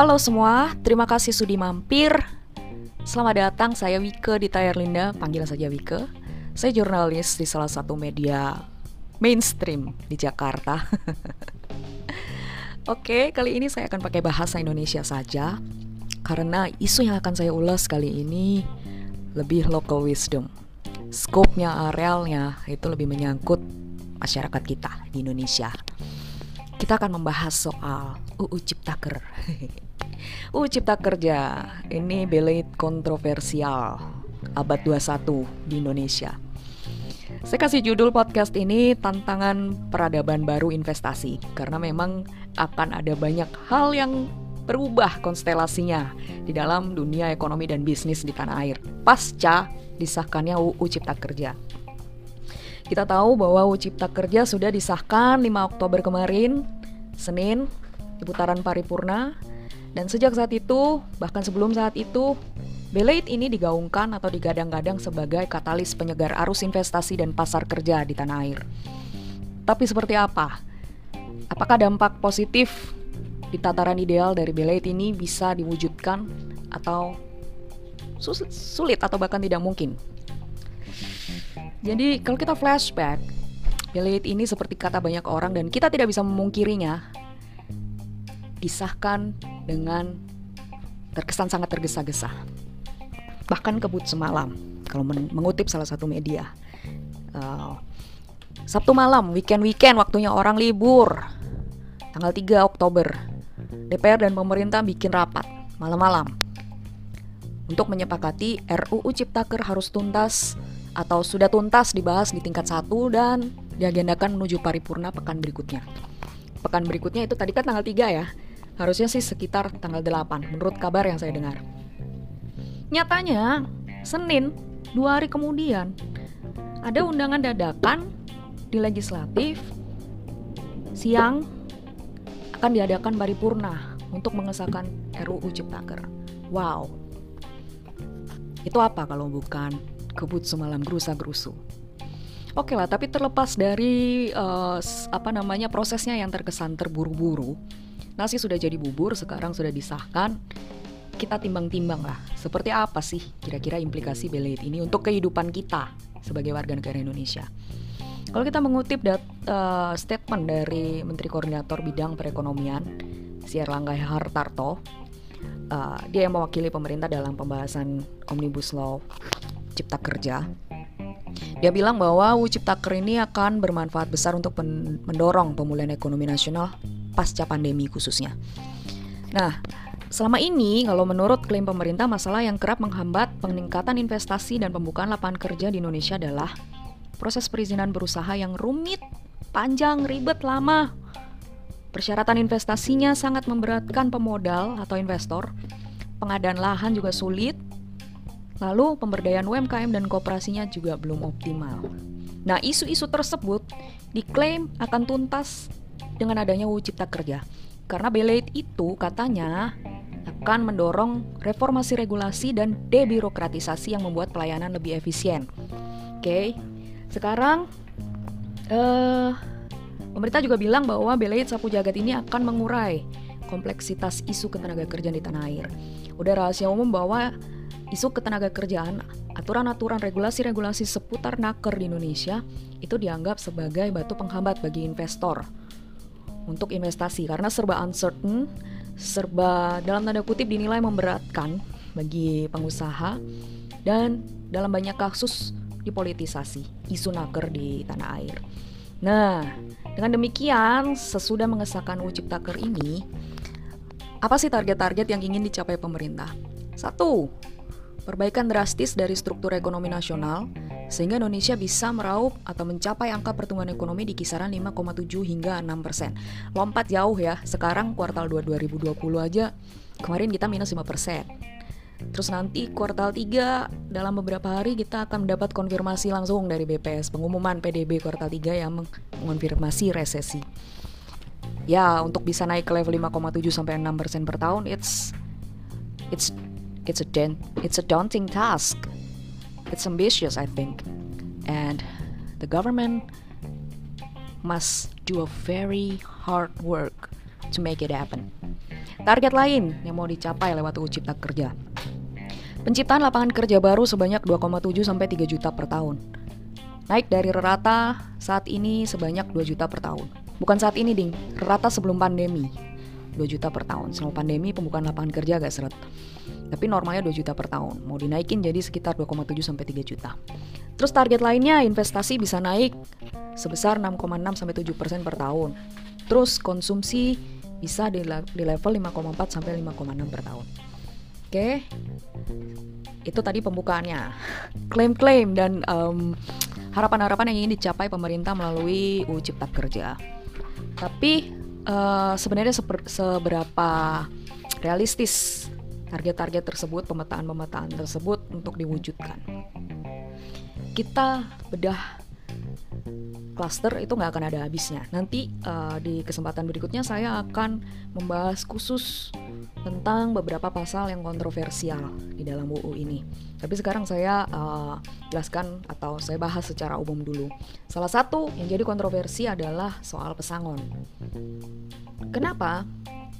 Halo semua, terima kasih sudah mampir. Selamat datang, saya Wike di Tayar Linda, panggil saja Wike. Saya jurnalis di salah satu media mainstream di Jakarta. Oke, kali ini saya akan pakai bahasa Indonesia saja karena isu yang akan saya ulas kali ini lebih local wisdom. Skopnya, arealnya itu lebih menyangkut masyarakat kita di Indonesia kita akan membahas soal UU Ciptaker. UU Cipta Kerja ini belit kontroversial abad 21 di Indonesia. Saya kasih judul podcast ini tantangan peradaban baru investasi karena memang akan ada banyak hal yang berubah konstelasinya di dalam dunia ekonomi dan bisnis di tanah air pasca disahkannya UU Cipta Kerja. Kita tahu bahwa UU Cipta Kerja sudah disahkan 5 Oktober kemarin, Senin, di putaran paripurna. Dan sejak saat itu, bahkan sebelum saat itu, Belait ini digaungkan atau digadang-gadang sebagai katalis penyegar arus investasi dan pasar kerja di tanah air. Tapi seperti apa? Apakah dampak positif di tataran ideal dari Belait ini bisa diwujudkan atau sulit atau bahkan tidak mungkin? Jadi kalau kita flashback, Belait ini seperti kata banyak orang dan kita tidak bisa memungkirinya disahkan dengan terkesan sangat tergesa-gesa. Bahkan kebut semalam, kalau mengutip salah satu media. Uh, Sabtu malam, weekend-weekend waktunya orang libur. Tanggal 3 Oktober, DPR dan pemerintah bikin rapat malam-malam untuk menyepakati RUU Ciptaker harus tuntas atau sudah tuntas dibahas di tingkat satu dan diagendakan menuju paripurna pekan berikutnya. Pekan berikutnya itu tadi kan tanggal 3 ya. Harusnya sih sekitar tanggal 8 menurut kabar yang saya dengar. Nyatanya Senin dua hari kemudian ada undangan dadakan di legislatif siang akan diadakan paripurna untuk mengesahkan RUU Ciptaker. Wow. Itu apa kalau bukan kebut semalam gerusa gerusu. Oke lah, tapi terlepas dari uh, apa namanya prosesnya yang terkesan terburu-buru, nasi sudah jadi bubur, sekarang sudah disahkan. Kita timbang-timbang lah, seperti apa sih kira-kira implikasi belit ini untuk kehidupan kita sebagai warga negara Indonesia. Kalau kita mengutip dat, uh, statement dari Menteri Koordinator Bidang Perekonomian, Si Erlangga Hartarto, uh, dia yang mewakili pemerintah dalam pembahasan Omnibus Law Cipta Kerja. Dia bilang bahwa UU Ciptaker ini akan bermanfaat besar untuk mendorong pemulihan ekonomi nasional pasca pandemi khususnya. Nah, selama ini kalau menurut klaim pemerintah masalah yang kerap menghambat peningkatan investasi dan pembukaan lapangan kerja di Indonesia adalah proses perizinan berusaha yang rumit, panjang, ribet, lama. Persyaratan investasinya sangat memberatkan pemodal atau investor. Pengadaan lahan juga sulit, Lalu pemberdayaan UMKM dan kooperasinya juga belum optimal. Nah, isu-isu tersebut diklaim akan tuntas dengan adanya UU Cipta Kerja. Karena Belate itu katanya akan mendorong reformasi regulasi dan debirokratisasi yang membuat pelayanan lebih efisien. Oke, okay. sekarang uh, pemerintah juga bilang bahwa Belate Sapu Jagat ini akan mengurai kompleksitas isu ketenaga kerjaan di tanah air. Udah rahasia umum bahwa isu ketenaga kerjaan, aturan-aturan regulasi-regulasi seputar naker di Indonesia itu dianggap sebagai batu penghambat bagi investor untuk investasi karena serba uncertain, serba dalam tanda kutip dinilai memberatkan bagi pengusaha dan dalam banyak kasus dipolitisasi isu naker di tanah air. Nah, dengan demikian sesudah mengesahkan UU Ciptaker ini, apa sih target-target yang ingin dicapai pemerintah? Satu, perbaikan drastis dari struktur ekonomi nasional, sehingga Indonesia bisa meraup atau mencapai angka pertumbuhan ekonomi di kisaran 5,7 hingga 6 persen. Lompat jauh ya, sekarang kuartal 2 2020 aja kemarin kita minus 5 persen. Terus nanti kuartal 3 dalam beberapa hari kita akan mendapat konfirmasi langsung dari BPS pengumuman PDB kuartal 3 yang mengonfirmasi resesi. Ya, untuk bisa naik ke level 5,7 sampai 6 persen per tahun, it's it's it's a it's a daunting task. It's ambitious, I think, and the government must do a very hard work to make it happen. Target lain yang mau dicapai lewat UU Cipta Kerja. Penciptaan lapangan kerja baru sebanyak 2,7 sampai 3 juta per tahun. Naik dari rata saat ini sebanyak 2 juta per tahun. Bukan saat ini, Ding. Rata sebelum pandemi. 2 juta per tahun. Selama pandemi pembukaan lapangan kerja agak seret. Tapi normalnya 2 juta per tahun. Mau dinaikin jadi sekitar 2,7 sampai 3 juta. Terus target lainnya investasi bisa naik sebesar 6,6 sampai 7 persen per tahun. Terus konsumsi bisa di, level 5,4 sampai 5,6 per tahun. Oke, itu tadi pembukaannya. Klaim-klaim dan harapan harapan-harapan yang ingin dicapai pemerintah melalui UU Cipta Kerja. Tapi uh, sebenarnya seber, seberapa realistis target-target tersebut, pemetaan-pemetaan tersebut untuk diwujudkan. Kita bedah cluster itu nggak akan ada habisnya. Nanti uh, di kesempatan berikutnya saya akan membahas khusus tentang beberapa pasal yang kontroversial di dalam UU ini. Tapi sekarang saya uh, jelaskan atau saya bahas secara umum dulu. Salah satu yang jadi kontroversi adalah soal pesangon. Kenapa?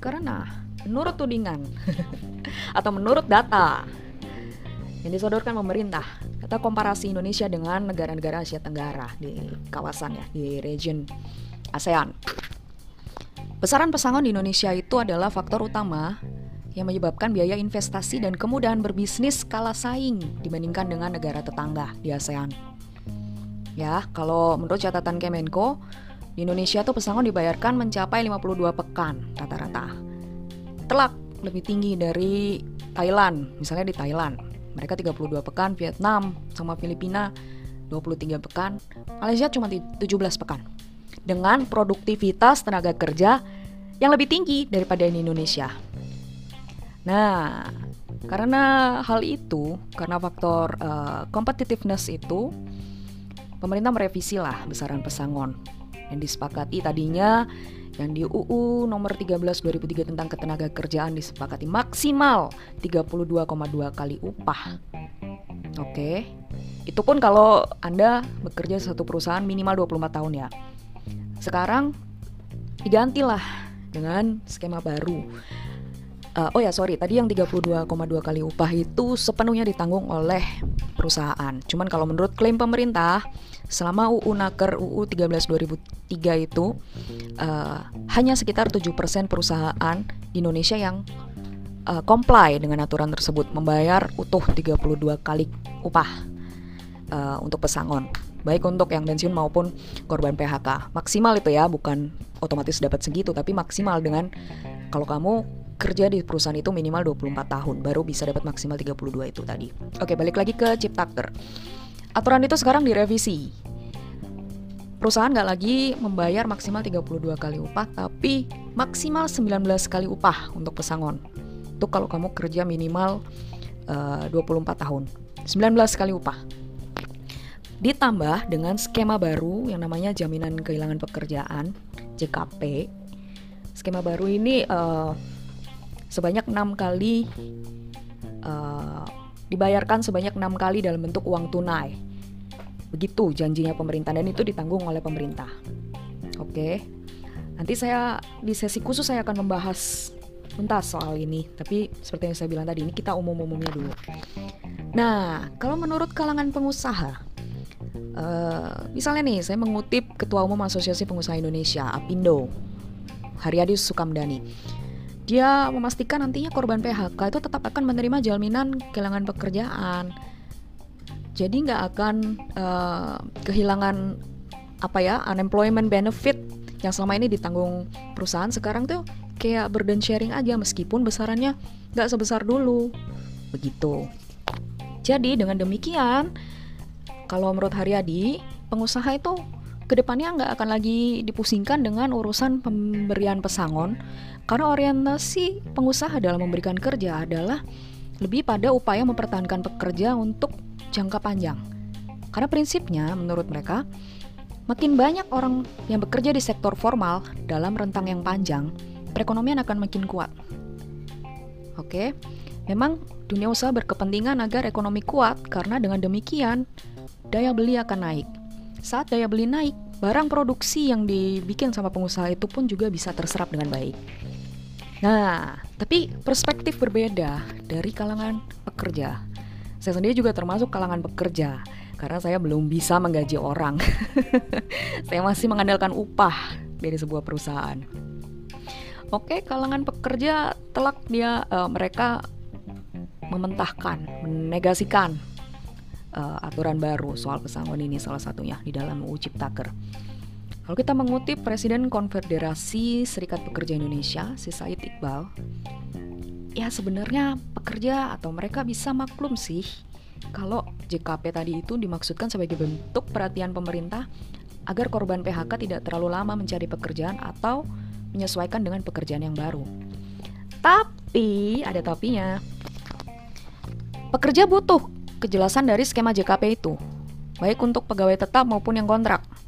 Karena menurut tudingan atau menurut data yang disodorkan pemerintah kita komparasi Indonesia dengan negara-negara Asia Tenggara di kawasan ya di region ASEAN besaran pesangon di Indonesia itu adalah faktor utama yang menyebabkan biaya investasi dan kemudahan berbisnis kalah saing dibandingkan dengan negara tetangga di ASEAN. Ya, kalau menurut catatan Kemenko, di Indonesia tuh pesangon dibayarkan mencapai 52 pekan rata-rata. Telak lebih tinggi dari Thailand, misalnya di Thailand mereka 32 pekan, Vietnam sama Filipina 23 pekan, Malaysia cuma 17 pekan. Dengan produktivitas tenaga kerja yang lebih tinggi daripada di Indonesia. Nah, karena hal itu, karena faktor uh, competitiveness itu, pemerintah merevisi lah besaran pesangon yang disepakati tadinya yang di UU nomor 13 2003 tentang ketenaga kerjaan disepakati maksimal 32,2 kali upah. Oke. Itu pun kalau Anda bekerja satu perusahaan minimal 24 tahun ya. Sekarang digantilah dengan skema baru. Uh, oh ya sorry, tadi yang 32,2 kali upah itu sepenuhnya ditanggung oleh perusahaan. Cuman kalau menurut klaim pemerintah, selama UU Naker UU 13 2003 itu uh, hanya sekitar 7% perusahaan di Indonesia yang uh, comply dengan aturan tersebut membayar utuh 32 kali upah uh, untuk pesangon baik untuk yang pensiun maupun korban PHK maksimal itu ya bukan otomatis dapat segitu tapi maksimal dengan kalau kamu kerja di perusahaan itu minimal 24 tahun baru bisa dapat maksimal 32 itu tadi oke balik lagi ke Ciptaker Aturan itu sekarang direvisi. Perusahaan nggak lagi membayar maksimal 32 kali upah, tapi maksimal 19 kali upah untuk pesangon. Itu kalau kamu kerja minimal eh, uh, 24 tahun. 19 kali upah. Ditambah dengan skema baru yang namanya jaminan kehilangan pekerjaan, JKP. Skema baru ini uh, sebanyak enam kali uh, dibayarkan sebanyak enam kali dalam bentuk uang tunai. Begitu janjinya pemerintah dan itu ditanggung oleh pemerintah. Oke. Nanti saya di sesi khusus saya akan membahas tuntas soal ini, tapi seperti yang saya bilang tadi ini kita umum-umumnya dulu. Nah, kalau menurut kalangan pengusaha, uh, misalnya nih saya mengutip Ketua Umum Asosiasi Pengusaha Indonesia (APindo), Haryadi Sukamdani dia memastikan nantinya korban PHK itu tetap akan menerima jaminan kehilangan pekerjaan. Jadi nggak akan uh, kehilangan apa ya unemployment benefit yang selama ini ditanggung perusahaan sekarang tuh kayak burden sharing aja meskipun besarannya nggak sebesar dulu begitu. Jadi dengan demikian kalau menurut Haryadi pengusaha itu ke depannya nggak akan lagi dipusingkan dengan urusan pemberian pesangon karena orientasi pengusaha dalam memberikan kerja adalah lebih pada upaya mempertahankan pekerja untuk jangka panjang. Karena prinsipnya menurut mereka, makin banyak orang yang bekerja di sektor formal dalam rentang yang panjang, perekonomian akan makin kuat. Oke, memang dunia usaha berkepentingan agar ekonomi kuat karena dengan demikian daya beli akan naik. Saat daya beli naik, barang produksi yang dibikin sama pengusaha itu pun juga bisa terserap dengan baik. Nah, tapi perspektif berbeda dari kalangan pekerja. Saya sendiri juga termasuk kalangan pekerja karena saya belum bisa menggaji orang. saya masih mengandalkan upah dari sebuah perusahaan. Oke, kalangan pekerja telak dia uh, mereka mementahkan, menegasikan uh, aturan baru soal pesangon ini salah satunya di dalam UU Ciptaker. Kalau kita mengutip Presiden Konfederasi Serikat Pekerja Indonesia, si Said Iqbal, ya sebenarnya pekerja atau mereka bisa maklum sih kalau JKP tadi itu dimaksudkan sebagai bentuk perhatian pemerintah agar korban PHK tidak terlalu lama mencari pekerjaan atau menyesuaikan dengan pekerjaan yang baru. Tapi, ada tapinya. Pekerja butuh kejelasan dari skema JKP itu, baik untuk pegawai tetap maupun yang kontrak.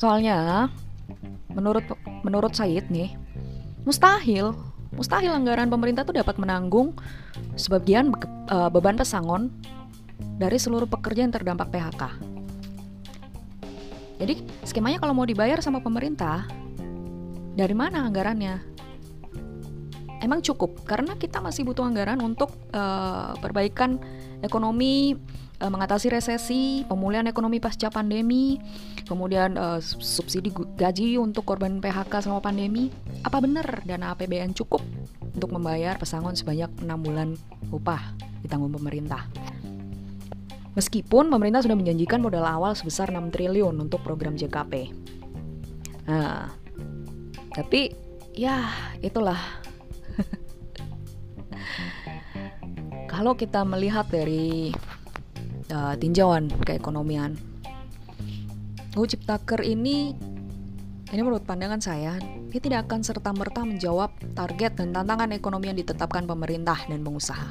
Soalnya menurut menurut Said nih, mustahil mustahil anggaran pemerintah tuh dapat menanggung sebagian be uh, beban pesangon dari seluruh pekerja yang terdampak PHK. Jadi skemanya kalau mau dibayar sama pemerintah, dari mana anggarannya? Emang cukup karena kita masih butuh anggaran untuk uh, perbaikan ekonomi uh, mengatasi resesi, pemulihan ekonomi pasca pandemi, kemudian uh, subsidi gaji untuk korban PHK selama pandemi. Apa benar dana APBN cukup untuk membayar pesangon sebanyak 6 bulan upah ditanggung pemerintah? Meskipun pemerintah sudah menjanjikan modal awal sebesar 6 triliun untuk program JKP. Nah, tapi ya itulah kalau kita melihat dari uh, tinjauan keekonomian. UU Ciptaker ini ini menurut pandangan saya, dia tidak akan serta-merta menjawab target dan tantangan ekonomi yang ditetapkan pemerintah dan pengusaha.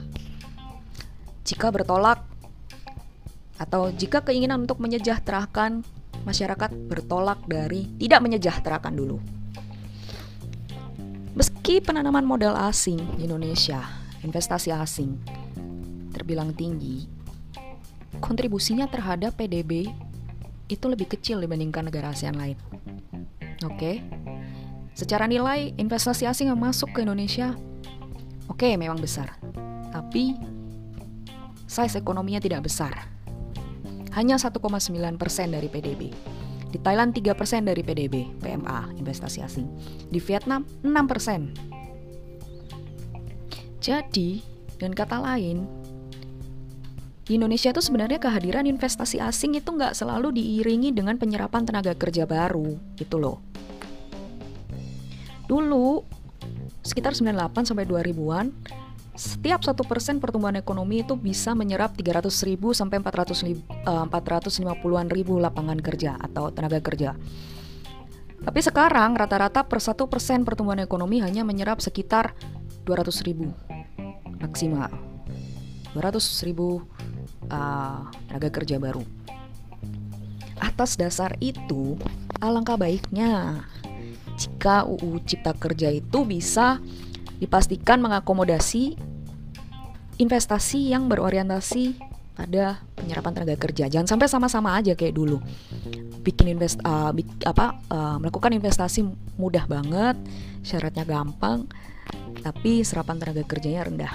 Jika bertolak atau jika keinginan untuk menyejahterakan masyarakat bertolak dari tidak menyejahterakan dulu. Meski penanaman modal asing di Indonesia, investasi asing terbilang tinggi, kontribusinya terhadap PDB itu lebih kecil dibandingkan negara ASEAN lain. Oke. Okay? Secara nilai investasi asing yang masuk ke Indonesia oke okay, memang besar. Tapi size ekonominya tidak besar. Hanya 1,9% dari PDB. Di Thailand 3% dari PDB, PMA, investasi asing. Di Vietnam 6%. Jadi, dan kata lain, di Indonesia itu sebenarnya kehadiran investasi asing itu nggak selalu diiringi dengan penyerapan tenaga kerja baru gitu loh. Dulu sekitar 98 sampai 2000-an setiap satu persen pertumbuhan ekonomi itu bisa menyerap 300 ribu sampai 400 450-an eh, ribu lapangan kerja atau tenaga kerja. Tapi sekarang rata-rata per satu persen pertumbuhan ekonomi hanya menyerap sekitar 200 ribu maksimal. 200 ribu uh, tenaga kerja baru. Atas dasar itu, alangkah baiknya jika UU Cipta Kerja itu bisa dipastikan mengakomodasi investasi yang berorientasi pada penyerapan tenaga kerja. Jangan sampai sama-sama aja kayak dulu. Bikin invest uh, bik, apa uh, melakukan investasi mudah banget, syaratnya gampang, tapi serapan tenaga kerjanya rendah.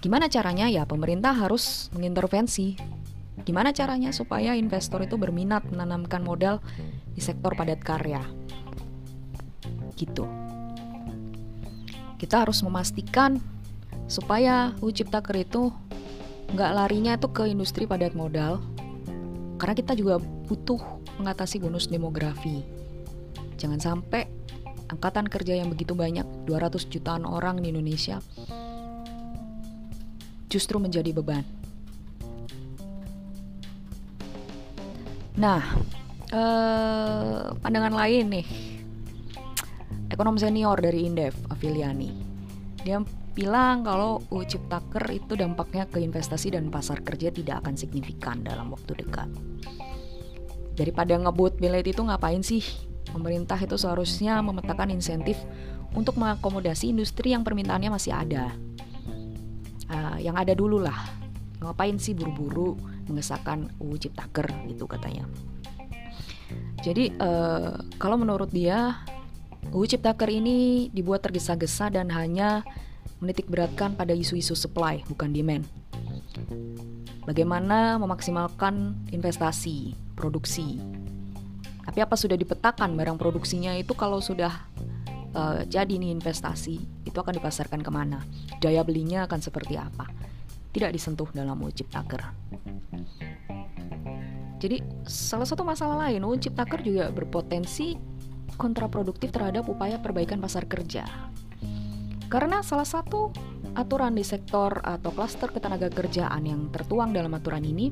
Gimana caranya? Ya, pemerintah harus mengintervensi. Gimana caranya supaya investor itu berminat menanamkan modal di sektor padat karya? Gitu. Kita harus memastikan supaya UU Ciptaker itu nggak larinya itu ke industri padat modal, karena kita juga butuh mengatasi bonus demografi. Jangan sampai angkatan kerja yang begitu banyak, 200 jutaan orang di Indonesia, justru menjadi beban. Nah, eh, pandangan lain nih, ekonom senior dari Indef, Afiliani, dia bilang kalau UU Ciptaker itu dampaknya ke investasi dan pasar kerja tidak akan signifikan dalam waktu dekat. Daripada ngebut bilet itu ngapain sih? Pemerintah itu seharusnya memetakan insentif untuk mengakomodasi industri yang permintaannya masih ada uh, yang ada dulu lah ngapain sih buru-buru mengesahkan UU Ciptaker itu katanya Jadi uh, kalau menurut dia UU Ciptaker ini dibuat tergesa-gesa dan hanya menitik beratkan pada isu-isu supply bukan demand. Bagaimana memaksimalkan investasi, produksi. Tapi apa sudah dipetakan barang produksinya itu kalau sudah uh, jadi nih investasi itu akan dipasarkan ke mana? Daya belinya akan seperti apa? Tidak disentuh dalam UU Ciptaker. Jadi salah satu masalah lain UU Ciptaker juga berpotensi kontraproduktif terhadap upaya perbaikan pasar kerja. Karena salah satu aturan di sektor atau klaster ketenaga kerjaan yang tertuang dalam aturan ini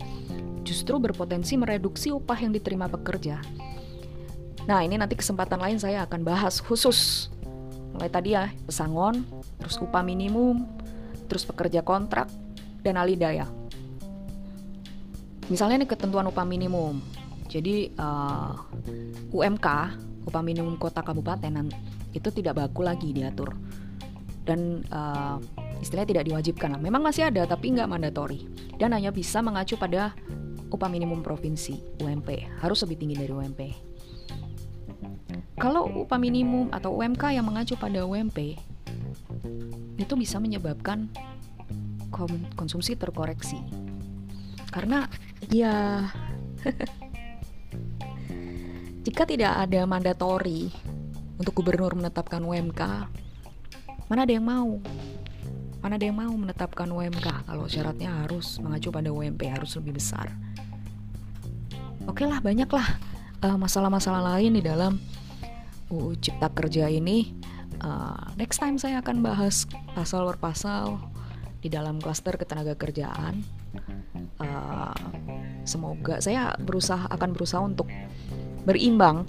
justru berpotensi mereduksi upah yang diterima pekerja. Nah, ini nanti kesempatan lain saya akan bahas khusus mulai tadi ya pesangon, terus upah minimum, terus pekerja kontrak dan alidaya. Misalnya nih ketentuan upah minimum. Jadi uh, eh, UMK, upah minimum kota kabupaten itu tidak baku lagi diatur dan uh, istilahnya tidak diwajibkan lah. Memang masih ada tapi nggak mandatori dan hanya bisa mengacu pada upah minimum provinsi UMP harus lebih tinggi dari UMP. Kalau upah minimum atau UMK yang mengacu pada UMP itu bisa menyebabkan konsumsi terkoreksi karena ya jika tidak ada mandatori untuk gubernur menetapkan UMK Mana ada yang mau? Mana ada yang mau menetapkan UMK kalau syaratnya harus mengacu pada UMP harus lebih besar? Oke lah, banyaklah uh, masalah-masalah lain di dalam UU Cipta Kerja ini. Uh, next time saya akan bahas pasal per pasal di dalam klaster ketenaga kerjaan. Uh, semoga saya berusaha akan berusaha untuk berimbang,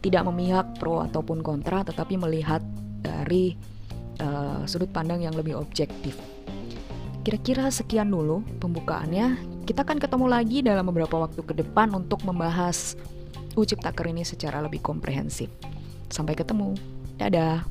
tidak memihak pro ataupun kontra, tetapi melihat dari uh, sudut pandang yang lebih objektif. Kira-kira sekian dulu pembukaannya. Kita akan ketemu lagi dalam beberapa waktu ke depan untuk membahas UU Ciptaker ini secara lebih komprehensif. Sampai ketemu. Dadah.